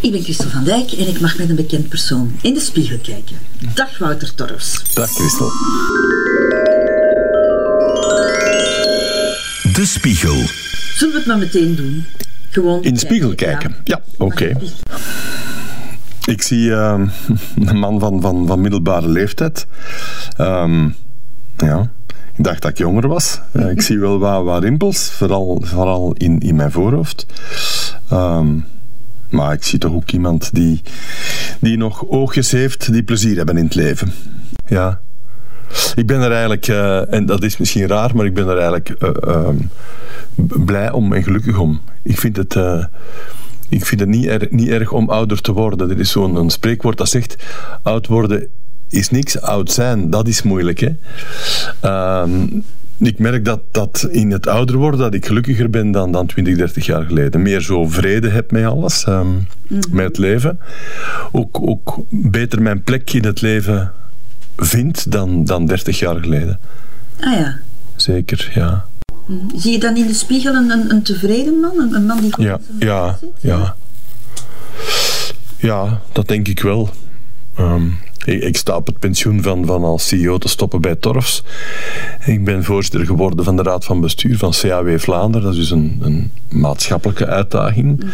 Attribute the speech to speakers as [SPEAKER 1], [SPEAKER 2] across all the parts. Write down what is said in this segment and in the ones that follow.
[SPEAKER 1] Ik ben Christel van Dijk en ik mag met een bekend persoon in de spiegel kijken. Dag Wouter Torfs.
[SPEAKER 2] Dag Christel.
[SPEAKER 3] De Spiegel.
[SPEAKER 1] Zullen we het maar meteen doen? Gewoon
[SPEAKER 2] In de spiegel kijken. Ja, oké. Ik zie ehm, een man van, van, van middelbare leeftijd. Ehm, ja, ik dacht dat ik jonger was. Eh, ik zie wel wat, wat rimpels, vooral, vooral in, in mijn voorhoofd. Ehm, maar ik zie toch ook iemand die, die nog oogjes heeft die plezier hebben in het leven. Ja. Ik ben er eigenlijk, eh, en dat is misschien raar, maar ik ben er eigenlijk eh, ehm, blij om en gelukkig om. Ik vind het, eh, ik vind het niet, erg, niet erg om ouder te worden. Er is zo'n spreekwoord dat zegt: oud worden is niks, oud zijn, dat is moeilijk. Hè? Ehm, ik merk dat, dat in het ouder worden dat ik gelukkiger ben dan, dan 20, 30 jaar geleden. Meer zo vrede heb met alles, ehm, met het leven. Ook, ook beter mijn plek in het leven vind dan, dan 30 jaar geleden.
[SPEAKER 1] Ah ja.
[SPEAKER 2] Zeker, ja.
[SPEAKER 1] Zie je dan in de spiegel een, een, een tevreden man? Een, een man die goed
[SPEAKER 2] Ja, ja,
[SPEAKER 1] zit?
[SPEAKER 2] ja. Ja, dat denk ik wel. Ehm, ik, ik sta op het pensioen van, van als CEO te stoppen bij Torfs. Ik ben voorzitter geworden van de Raad van Bestuur van CAW Vlaanderen. Dat is dus een, een maatschappelijke uitdaging.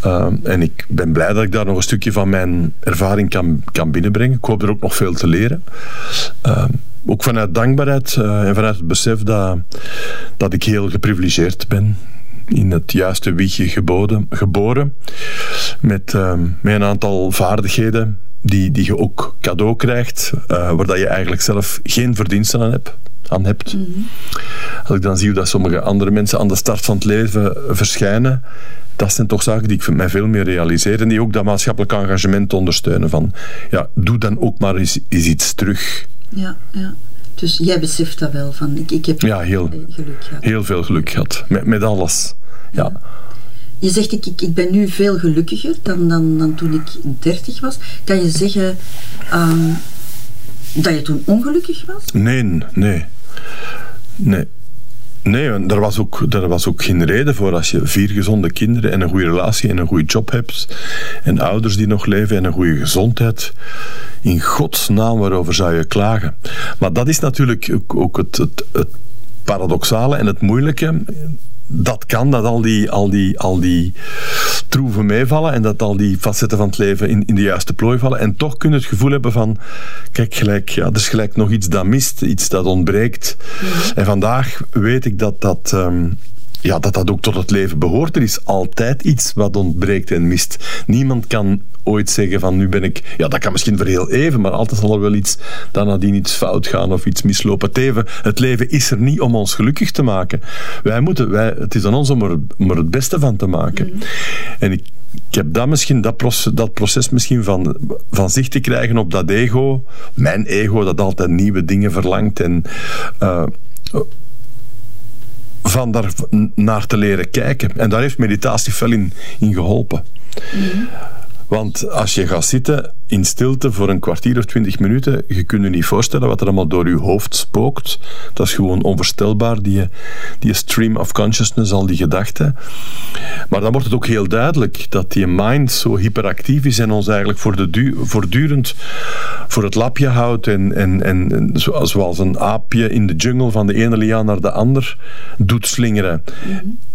[SPEAKER 2] Ehm, en ik ben blij dat ik daar nog een stukje van mijn ervaring kan, kan binnenbrengen. Ik hoop er ook nog veel te leren. Ehm, ook vanuit dankbaarheid eh, en vanuit het besef dat, dat ik heel geprivilegeerd ben in het juiste wiegje geboden, geboren. Met, ehm, met een aantal vaardigheden die, die je ook cadeau krijgt, eh, waar dat je eigenlijk zelf geen verdiensten aan, hebt, aan hebt. Als ik dan zie hoe dat sommige andere mensen aan de start van het leven verschijnen, dat zijn toch zaken die ik mij veel meer realiseer en die ook dat maatschappelijk engagement ondersteunen. Van, ja, doe dan ook maar eens, eens iets terug.
[SPEAKER 1] Ja, ja. Dus jij beseft dat wel, van ik, ik heb
[SPEAKER 2] Ja, heel,
[SPEAKER 1] geluk gehad.
[SPEAKER 2] heel veel geluk gehad. Met, met alles. Ja.
[SPEAKER 1] Je zegt, ik, ik, ben nu veel gelukkiger dan, dan, dan toen ik 30 was. Kan je zeggen ehm, dat je toen ongelukkig was?
[SPEAKER 2] Nee, nee. Nee. Nee, daar was, ook, daar was ook geen reden voor. Als je vier gezonde kinderen en een goede relatie en een goede job hebt, en ouders die nog leven en een goede gezondheid, in godsnaam waarover zou je klagen? Maar dat is natuurlijk ook, ook het, het, het paradoxale en het moeilijke. Dat kan, dat al die, al die, al die troeven meevallen en dat al die facetten van het leven in, in de juiste plooi vallen. En toch kun je het gevoel hebben van, kijk, gelijk, ja, er is gelijk nog iets dat mist, iets dat ontbreekt. En vandaag weet ik dat dat... ehm, ja, dat dat ook tot het leven behoort. Er is altijd iets wat ontbreekt en mist. Niemand kan ooit zeggen van nu ben ik... Ja, dat kan misschien voor heel even, maar altijd zal er wel iets... dan nadien iets fout gaan of iets mislopen. Het leven, het leven is er niet om ons gelukkig te maken. Wij moeten, wij, het is aan ons om er, om er het beste van te maken. En ik, ik heb dat, misschien, dat, proces, dat proces misschien van, van zich te krijgen op dat ego. Mijn ego dat altijd nieuwe dingen verlangt en... eh, van daar naar te leren kijken. En daar heeft meditatie veel in, in geholpen. Want als je gaat zitten in stilte voor een kwartier of twintig minuten, je kunt je niet voorstellen wat er allemaal door je hoofd spookt. Dat is gewoon onvoorstelbaar, die, die stream of consciousness, al die gedachten. Maar dan wordt het ook heel duidelijk dat die mind zo hyperactief is en ons eigenlijk voor de du- voortdurend voor het lapje houdt en, en, en, en zo- zoals een aapje in de jungle van de ene liaan naar de ander doet slingeren.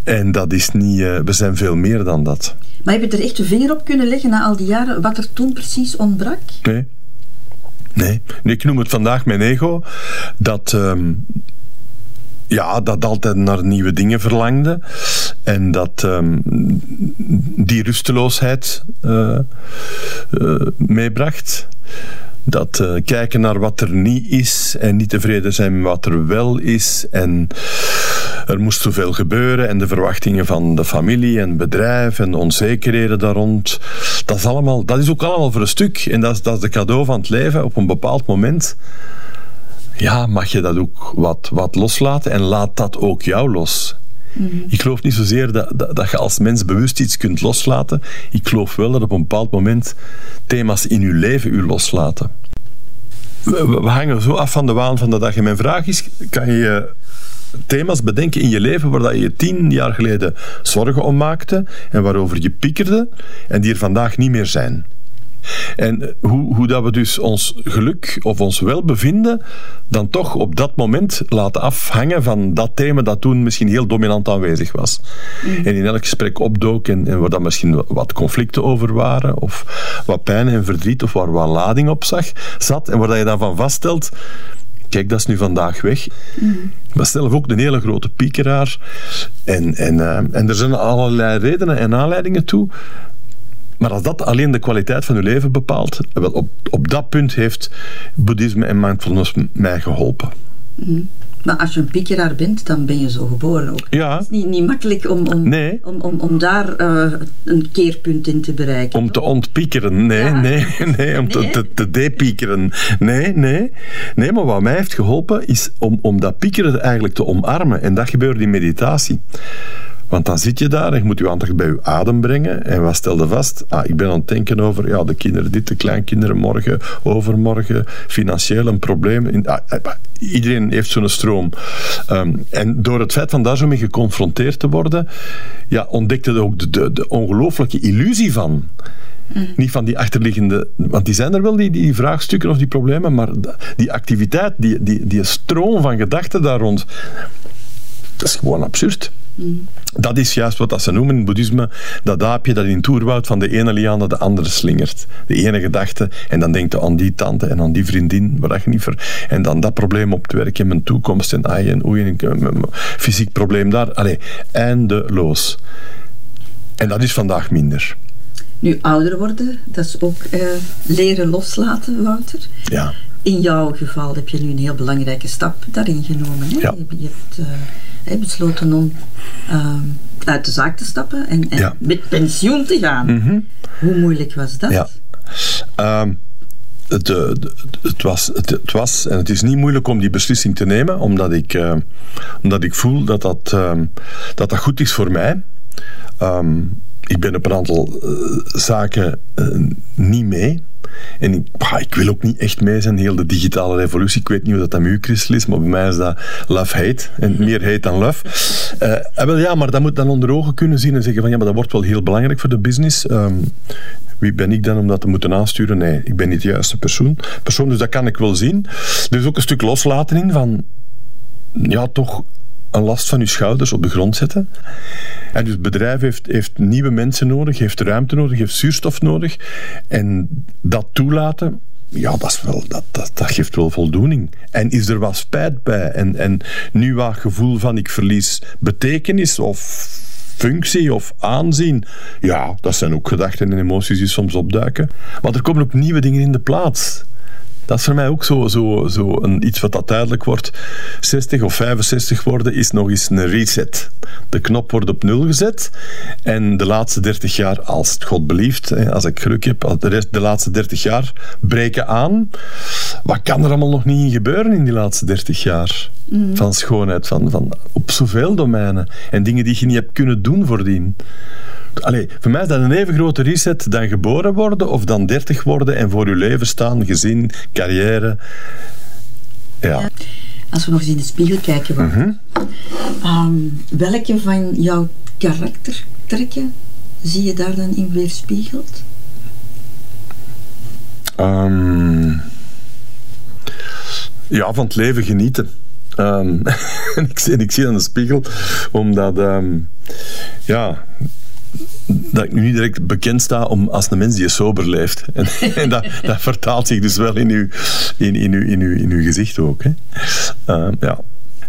[SPEAKER 2] En dat is niet, eh, we zijn veel meer dan dat.
[SPEAKER 1] Maar heb je er echt de vinger op kunnen leggen na al die jaren wat er toen precies ontbrak?
[SPEAKER 2] Nee. Nee. Ik noem het vandaag mijn ego. Dat, ehm, ja, dat altijd naar nieuwe dingen verlangde. En dat ehm, die rusteloosheid eh, meebracht. Dat eh, kijken naar wat er niet is en niet tevreden zijn met wat er wel is. En er moest zoveel gebeuren en de verwachtingen van de familie en bedrijf en de onzekerheden daar rond. Dat is, allemaal, dat is ook allemaal voor een stuk. En dat is, dat is de cadeau van het leven. Op een bepaald moment ja, mag je dat ook wat, wat loslaten en laat dat ook jou los. Ik geloof niet zozeer dat, dat, dat je als mens bewust iets kunt loslaten. Ik geloof wel dat op een bepaald moment thema's in je leven u loslaten. We, we- hangen zo af van de waan van de dag. En mijn vraag is, kan je thema's bedenken in je leven waar dat je je tien jaar geleden zorgen om maakte en waarover je piekerde en die er vandaag niet meer zijn. En hoe, hoe dat we dus ons geluk of ons welbevinden dan toch op dat moment laten afhangen van dat thema dat toen misschien heel dominant aanwezig was. Mm. En in elk gesprek opdook en, en waar dan misschien wat conflicten over waren of wat pijn en verdriet of waar wat lading op zag, zat en waar dat je dan van vaststelt kijk, dat is nu vandaag weg. Mm. Maar zelf ook een hele grote piekeraar. En, en, uh, en er zijn allerlei redenen en aanleidingen toe. Maar als dat alleen de kwaliteit van uw leven bepaalt, wel op, op dat punt heeft boeddhisme en mindfulness mij geholpen.
[SPEAKER 1] Mm. Maar als je een piekeraar bent, dan ben je zo geboren ook.
[SPEAKER 2] Ja.
[SPEAKER 1] Het is niet, niet makkelijk om, om,
[SPEAKER 2] nee.
[SPEAKER 1] om, om, om daar uh, een keerpunt in te bereiken.
[SPEAKER 2] Om te ontpiekeren, nee, ja. nee, nee. Om nee. te, te, depiekeren, nee, nee. Nee, maar wat mij heeft geholpen is om, om dat piekeren eigenlijk te omarmen. En dat gebeurt in meditatie. Want dan zit je daar en je moet je aandacht bij je adem brengen. En wat stelde vast? Ah, ik ben aan het denken over ja, de kinderen dit, de kleinkinderen morgen, overmorgen, financieel een probleem. Ah, iedereen heeft zo'n stroom. Um, en door het feit van daar zo mee geconfronteerd te worden, ja, ontdekte je ook de, de, de ongelooflijke illusie van. Mm. Niet van die achterliggende, want die zijn er wel, die, die vraagstukken of die problemen, maar die activiteit, die, die, die stroom van gedachten daar rond, dat is gewoon absurd. Mm. Dat is juist wat dat ze noemen in boeddhisme, dat aapje dat in toerwoud van de ene liaan naar de andere slingert. De ene gedachte, en dan denkt je aan die tante en aan die vriendin, waar je niet ver... En dan dat probleem op het werk en mijn toekomst en ai en oei, en een fysiek probleem daar. Allee, eindeloos. En dat is vandaag minder.
[SPEAKER 1] Nu, ouder worden, dat is ook uh, leren loslaten, Wouter.
[SPEAKER 2] Ja.
[SPEAKER 1] In jouw geval heb je nu een heel belangrijke stap daarin genomen. Hè?
[SPEAKER 2] Ja.
[SPEAKER 1] Je, je hebt... Uh, besloten om uh, uit de zaak te stappen en, en
[SPEAKER 2] ja.
[SPEAKER 1] met pensioen te gaan.
[SPEAKER 2] Mm -hmm.
[SPEAKER 1] Hoe moeilijk was dat?
[SPEAKER 2] Ja. Um, het, het, het, was, het, het, was, en het is niet moeilijk om die beslissing te nemen, omdat ik, uh, omdat ik voel dat dat, uh, dat dat goed is voor mij. Um, ik ben op een aantal uh, zaken niet mee. En ik, bah, ik, wil ook niet echt mee zijn, heel de digitale revolutie. Ik weet niet hoe dat aan u, Christel, is, maar bij mij is dat love-hate. En meer hate dan love. Uh, wel, ja, maar dat moet dan onder ogen kunnen zien en zeggen van ja, maar dat wordt wel heel belangrijk voor de business. Um, wie ben ik dan om dat te moeten aansturen? Nee, ik ben niet de juiste persoon. persoon dus dat kan ik wel zien. Er is ook een stuk loslaten in van ja, toch een last van je schouders op de grond zetten. En dus het bedrijf heeft, heeft nieuwe mensen nodig, heeft ruimte nodig, heeft zuurstof nodig. En dat toelaten, ja, dat, is wel, dat, dat, geeft wel voldoening. En is er wat spijt bij? En, en nu wat gevoel van ik verlies betekenis of functie of aanzien. Ja, dat zijn ook gedachten en emoties die soms opduiken. Maar er komen ook nieuwe dingen in de plaats. Dat is voor mij ook zo, zo, zo een, iets wat dat duidelijk wordt. 60 of 65 worden is nog eens een reset. De knop wordt op nul gezet. En de laatste 30 jaar, als het God belieft, als ik geluk heb, de, rest, de laatste 30 jaar breken aan. Wat kan er allemaal nog niet in gebeuren in die laatste 30 jaar? Mm. Van schoonheid, van, van, op zoveel domeinen. En dingen die je niet hebt kunnen doen voordien. Allee, voor mij is dat een even grote reset dan geboren worden of dan 30 worden en voor je leven staan, gezin, carrière. Ja. ja.
[SPEAKER 1] Als we nog eens in de spiegel kijken,
[SPEAKER 2] mm -hmm.
[SPEAKER 1] um, welke van jouw karaktertrekken zie je daar dan in weerspiegeld?
[SPEAKER 2] Um, ja, van het leven genieten. Um, ik, zie, ik zie aan de spiegel, omdat um, ja, dat ik nu niet direct bekend sta om als een mens die sober leeft. En, en dat, dat, vertaalt zich dus wel in uw, in, in uw, in uw, in uw gezicht ook. Hè. Uh, ja.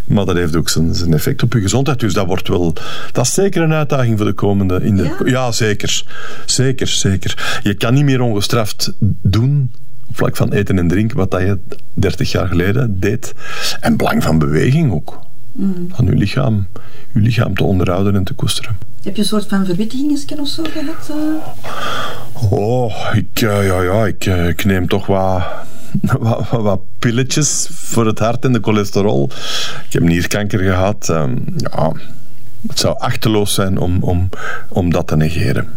[SPEAKER 2] Maar dat heeft ook zijn, zijn, effect op je gezondheid. Dus dat wordt wel... Dat is zeker een uitdaging voor de komende... In de,
[SPEAKER 1] ja?
[SPEAKER 2] ja, zeker. Zeker, zeker. Je kan niet meer ongestraft doen op vlak van eten en drinken wat dat je 30 jaar geleden deed. En belang van beweging ook.
[SPEAKER 1] Mm.
[SPEAKER 2] Van je lichaam, je lichaam te onderhouden en te koesteren.
[SPEAKER 1] Heb je een soort van verwittigingsken of zo gehad? Uh?
[SPEAKER 2] Oh, ik, uh, ja, ja, ik, uh, ik, neem toch wat, wat, wat, pilletjes voor het hart en de cholesterol. Ik heb nierkanker gehad. Um, ja, het zou achteloos zijn om, om, om dat te negeren.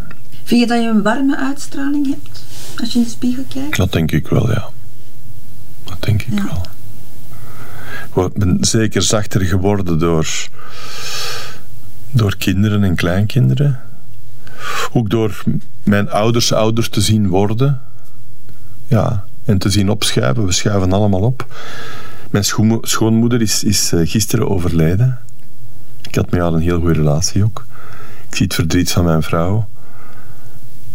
[SPEAKER 1] Vind je dat je een warme uitstraling hebt als je in de spiegel kijkt?
[SPEAKER 2] Dat denk ik wel, ja. Dat denk ik
[SPEAKER 1] ja.
[SPEAKER 2] wel. Ik ben zeker zachter geworden door, door kinderen en kleinkinderen. Ook door mijn ouders ouder te zien worden. Ja, en te zien opschuiven. We schuiven allemaal op. Mijn schoonmoeder is, is eh, gisteren overleden. Ik had met haar een heel goede relatie ook. Ik zie het verdriet van mijn vrouw.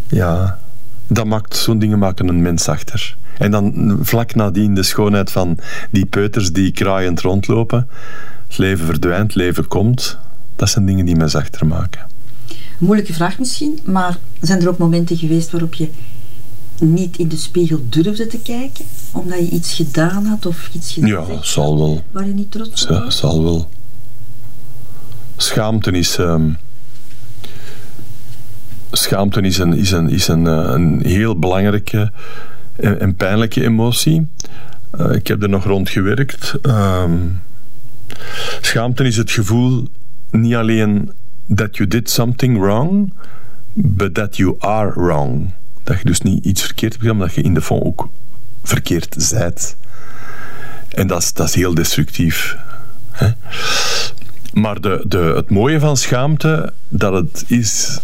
[SPEAKER 2] Ja, dat maakt, zo'n dingen maken een mens achter. En dan vlak nadien de schoonheid van die peuters die kraaiend rondlopen. Het leven verdwijnt, het leven komt. Dat zijn dingen die mij zachter maken.
[SPEAKER 1] Moeilijke vraag misschien, maar zijn er ook momenten geweest waarop je niet in de spiegel durfde te kijken? Omdat je iets gedaan had of iets gezegd
[SPEAKER 2] Ja, zal wel.
[SPEAKER 1] Waar je niet trots op
[SPEAKER 2] was? Zal wel. Schaamte is... Ehm, schaamte is, een, is, een, is een, eh, een heel belangrijke en, pijnlijke emotie. Uh, ik heb er nog rond gewerkt. Ehm, schaamte is het gevoel niet alleen that you did something wrong, but that you are wrong. Dat je dus niet iets verkeerd hebt gedaan, maar dat je in de fond ook verkeerd zijt. En dat is, dat is heel destructief. Hè? Maar de, de, het mooie van schaamte, dat het is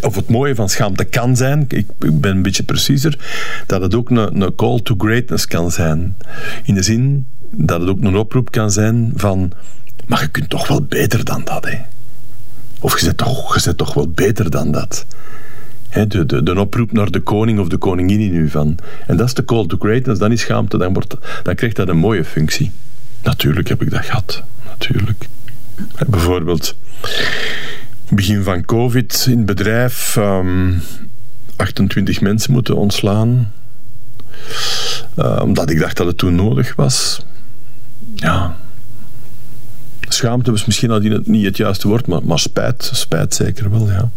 [SPEAKER 2] of het mooie van schaamte kan zijn, ik, ben een beetje preciezer, dat het ook een, een, call to greatness kan zijn. In de zin dat het ook een oproep kan zijn van, maar je kunt toch wel beter dan dat, hè? Of je zit toch, je toch wel beter dan dat. de, de, de, oproep naar de koning of de koningin in u van. En dat is de call to greatness, dan is schaamte, dan, wordt, dan krijgt dat een mooie functie. Natuurlijk heb ik dat gehad. Natuurlijk. Bijvoorbeeld, begin van COVID in het bedrijf, 28 ehm, mensen moeten ontslaan. Uh, omdat ik dacht dat het toen nodig was. Ja. Schaamte was misschien al niet het juiste woord, maar, maar spijt, spijt zeker wel, ja.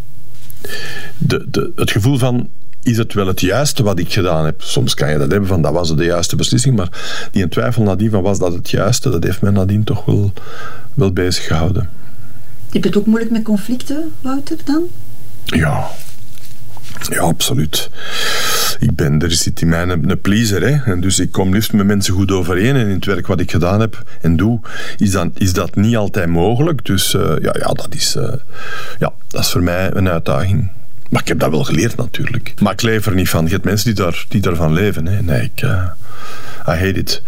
[SPEAKER 2] De, de, het gevoel van is het wel het juiste wat ik gedaan heb? Soms kan je dat hebben van dat was de juiste beslissing, maar die twijfel nadien van was dat het juiste, dat heeft mij nadien toch wel, wel bezig gehouden.
[SPEAKER 1] Je het ook moeilijk met conflicten, Wouter, dan?
[SPEAKER 2] Ja, ja, absoluut. Ik ben, er zit in mij een, pleaser, hè. En dus ik kom liefst met mensen goed overeen. En in het werk wat ik gedaan heb en doe, is, dan, is dat niet altijd mogelijk. Dus uh, ja, ja, dat is, uh, ja, dat is voor mij een uitdaging. Maar ik heb dat wel geleerd natuurlijk. Maar ik leef er niet van. Je hebt mensen die, daar, die daarvan leven. Hè. Nee, ik... Uh, I hate it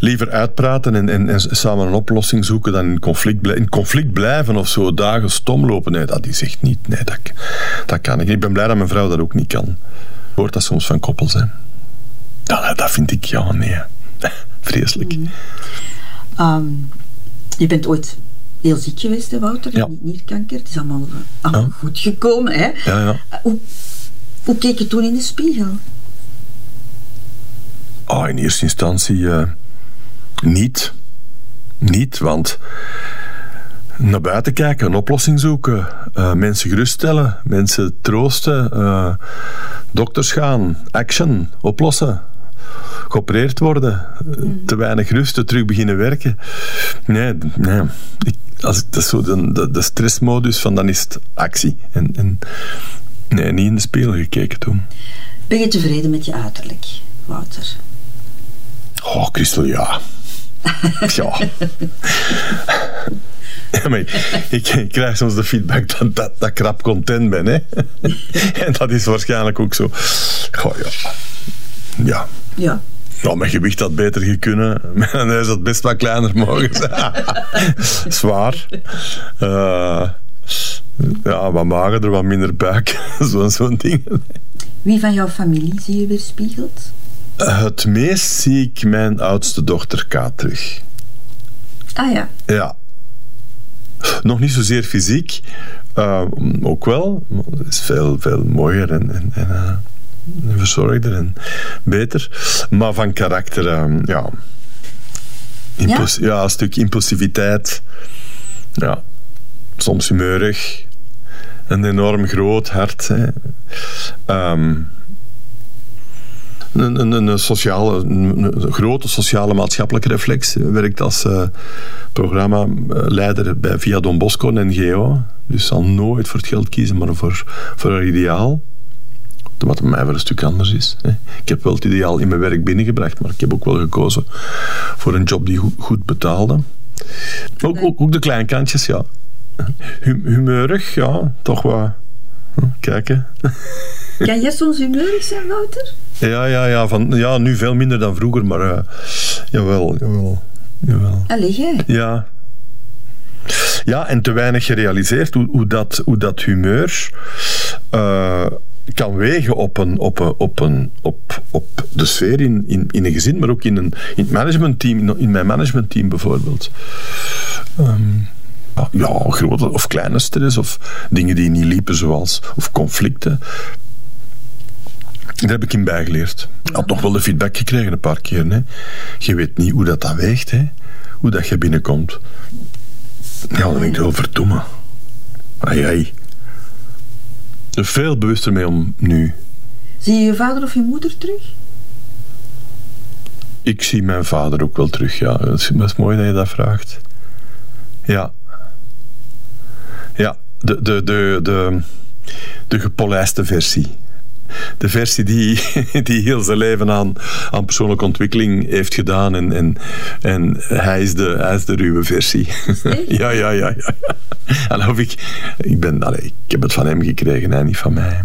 [SPEAKER 2] liever uitpraten en, en, en, samen een oplossing zoeken dan in conflict, in conflict blijven of zo dagen stom lopen. Nee, dat is echt niet. Nee, dat, dat kan ik Ik ben blij dat mijn vrouw dat ook niet kan. Hoort dat soms van koppels, hè? Dat, dat vind ik, ja, nee. Vreselijk. Mm.
[SPEAKER 1] Ehm, je bent ooit heel ziek geweest, hè, Wouter? Ja. Nierkanker. Het is allemaal, allemaal goed gekomen, hè?
[SPEAKER 2] Ja, ja.
[SPEAKER 1] Hoe, hoe keek je toen in de spiegel?
[SPEAKER 2] Oh, in eerste instantie... Uh, niet. Niet, want naar buiten kijken, een oplossing zoeken, uh, mensen geruststellen, mensen troosten, uh, dokters gaan, action, oplossen, geopereerd worden, mm. te weinig rusten, terug beginnen werken. Nee, nee. Ik, als, dat is zo de, de, stressmodus van dan is het actie. En, en nee, niet in de spiegel gekeken toen.
[SPEAKER 1] Ben je tevreden met je uiterlijk, Wouter?
[SPEAKER 2] Oh, Christel, ja. Ja. Ja, maar ik, ik, krijg soms de feedback dat, dat, dat ik rap content ben. Hè? En dat is waarschijnlijk ook zo. Goh, ja. Ja.
[SPEAKER 1] Ja.
[SPEAKER 2] Nou, mijn gewicht had beter gekunnen. Mijn neus had best wat kleiner mogen zijn. Zwaar. Uh, ja, wat magerder, wat minder buik. Zo'n zo'n ding.
[SPEAKER 1] Wie van jouw familie zie je weerspiegeld?
[SPEAKER 2] Het meest zie ik mijn oudste dochter K terug.
[SPEAKER 1] Ah ja.
[SPEAKER 2] Ja. Nog niet zozeer fysiek, uh, ook wel. Het is veel, veel mooier en, en, en uh, verzorgder en beter. Maar van karakter, uh, ja. ja. ja. een stuk impulsiviteit. Ja. Soms humeurig. Een enorm groot hart. Hè. Um, een, een, een, sociale, een, grote sociale maatschappelijke reflex. Werkt als uh, programmaleider bij Via Don Bosco en NGO. Dus zal nooit voor het geld kiezen, maar voor, voor haar ideaal. wat bij mij wel een stuk anders is. Hè. Ik heb wel het ideaal in mijn werk binnengebracht, maar ik heb ook wel gekozen voor een job die goed, goed betaalde. Ook, ook, ook de kleinkantjes, ja. Hum- humeurig, ja, toch wat. Kijken.
[SPEAKER 1] Kan jij soms humeurig zijn, Wouter?
[SPEAKER 2] Ja, ja, ja, van, ja, nu veel minder dan vroeger, maar eh, jawel, jawel, jawel.
[SPEAKER 1] Allee, jij.
[SPEAKER 2] Ja. Ja, en te weinig gerealiseerd hoe, hoe, dat, hoe dat humeur eh, kan wegen op, een, op, een, op, een, op, op de sfeer in, in, in een gezin, maar ook in, een, in het managementteam, in, in mijn managementteam bijvoorbeeld. Ehm, ja, grote of kleine stress, of dingen die niet liepen, zoals of conflicten. Daar heb ik in bijgeleerd. Ik had toch wel de feedback gekregen een paar keer. Hè. Je weet niet hoe dat, dat weegt, hè. hoe dat je binnenkomt. Ja, dan denk ik wel verdomme. Ai, ai. Er veel bewuster mee om nu.
[SPEAKER 1] Zie je je vader of je moeder terug?
[SPEAKER 2] Ik zie mijn vader ook wel terug, ja. Is, dat is mooi dat je dat vraagt. Ja. Ja, de, de, de, de, de gepolijste versie. De versie die, die heel zijn leven aan, aan persoonlijke ontwikkeling heeft gedaan. En, en, en hij, is de, hij is de ruwe versie. Ja, ja, ja. ja. En of ik, ik, ben, allee, ik heb het van hem gekregen, hè, niet van mij.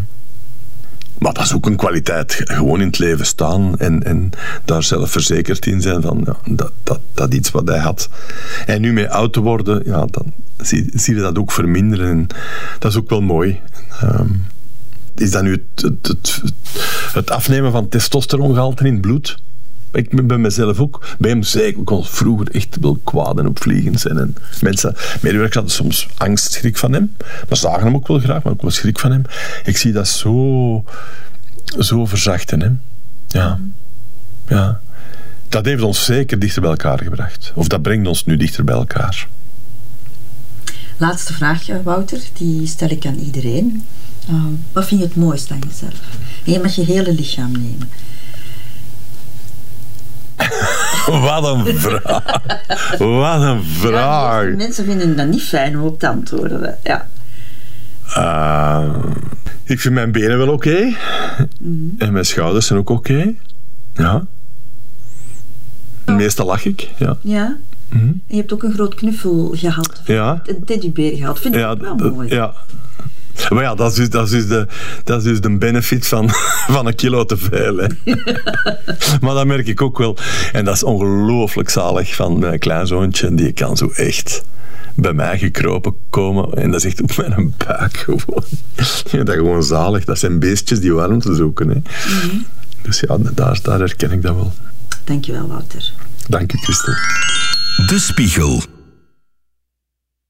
[SPEAKER 2] Dat ook een kwaliteit. Gewoon in het leven staan en, en daar zelf verzekerd in zijn van ja, dat, dat, dat iets wat hij had. En nu mee oud te worden, ja, dan zie, zie je dat ook verminderen. En dat is ook wel mooi. Ehm, is dat nu het, het, het, het afnemen van testosterongehalte in het bloed? Ik ben mezelf ook. Bij hem zeker. Ik kon vroeger echt wel kwaad en opvliegend zijn. En mensen, medewerkers hadden soms angst, schrik van hem. Maar zagen hem ook wel graag, maar ook wel schrik van hem. Ik zie dat zo, zo verzachten. Hè. Ja. ja. Dat heeft ons zeker dichter bij elkaar gebracht. Of dat brengt ons nu dichter bij elkaar.
[SPEAKER 1] Laatste vraag, eh, Wouter. Die stel ik aan iedereen. Uh, wat vind je het mooist aan jezelf? En je mag je hele lichaam nemen.
[SPEAKER 2] Wat een vraag. Wat een vraag.
[SPEAKER 1] Ja, mensen vinden dat niet fijn om op te antwoorden. Ja.
[SPEAKER 2] Uh, ik vind mijn benen wel oké. Okay. -hmm. En mijn schouders zijn ook oké. Okay. Ja. Oh. Meestal lach ik, ja.
[SPEAKER 1] Ja. -hmm. En je hebt ook een groot knuffel gehad.
[SPEAKER 2] Ja.
[SPEAKER 1] Een teddybeer gehad. Vind
[SPEAKER 2] ja,
[SPEAKER 1] ik wel mooi.
[SPEAKER 2] Ja. Maar ja, dat is dus, dat is dus, de, dat is dus de benefit van, van een kilo te veel. Hè. maar dat merk ik ook wel. En dat is ongelooflijk zalig van mijn kleinzoontje. Die kan zo echt bij mij gekropen komen. En dat is echt op mijn buik gewoon. Ja, dat is gewoon zalig. Dat zijn beestjes die warmte zoeken. Hè. Mm -hmm. Dus ja, daar, daar herken ik dat wel.
[SPEAKER 1] Dankjewel, Wouter.
[SPEAKER 2] Dank je, Christel.
[SPEAKER 3] De Spiegel.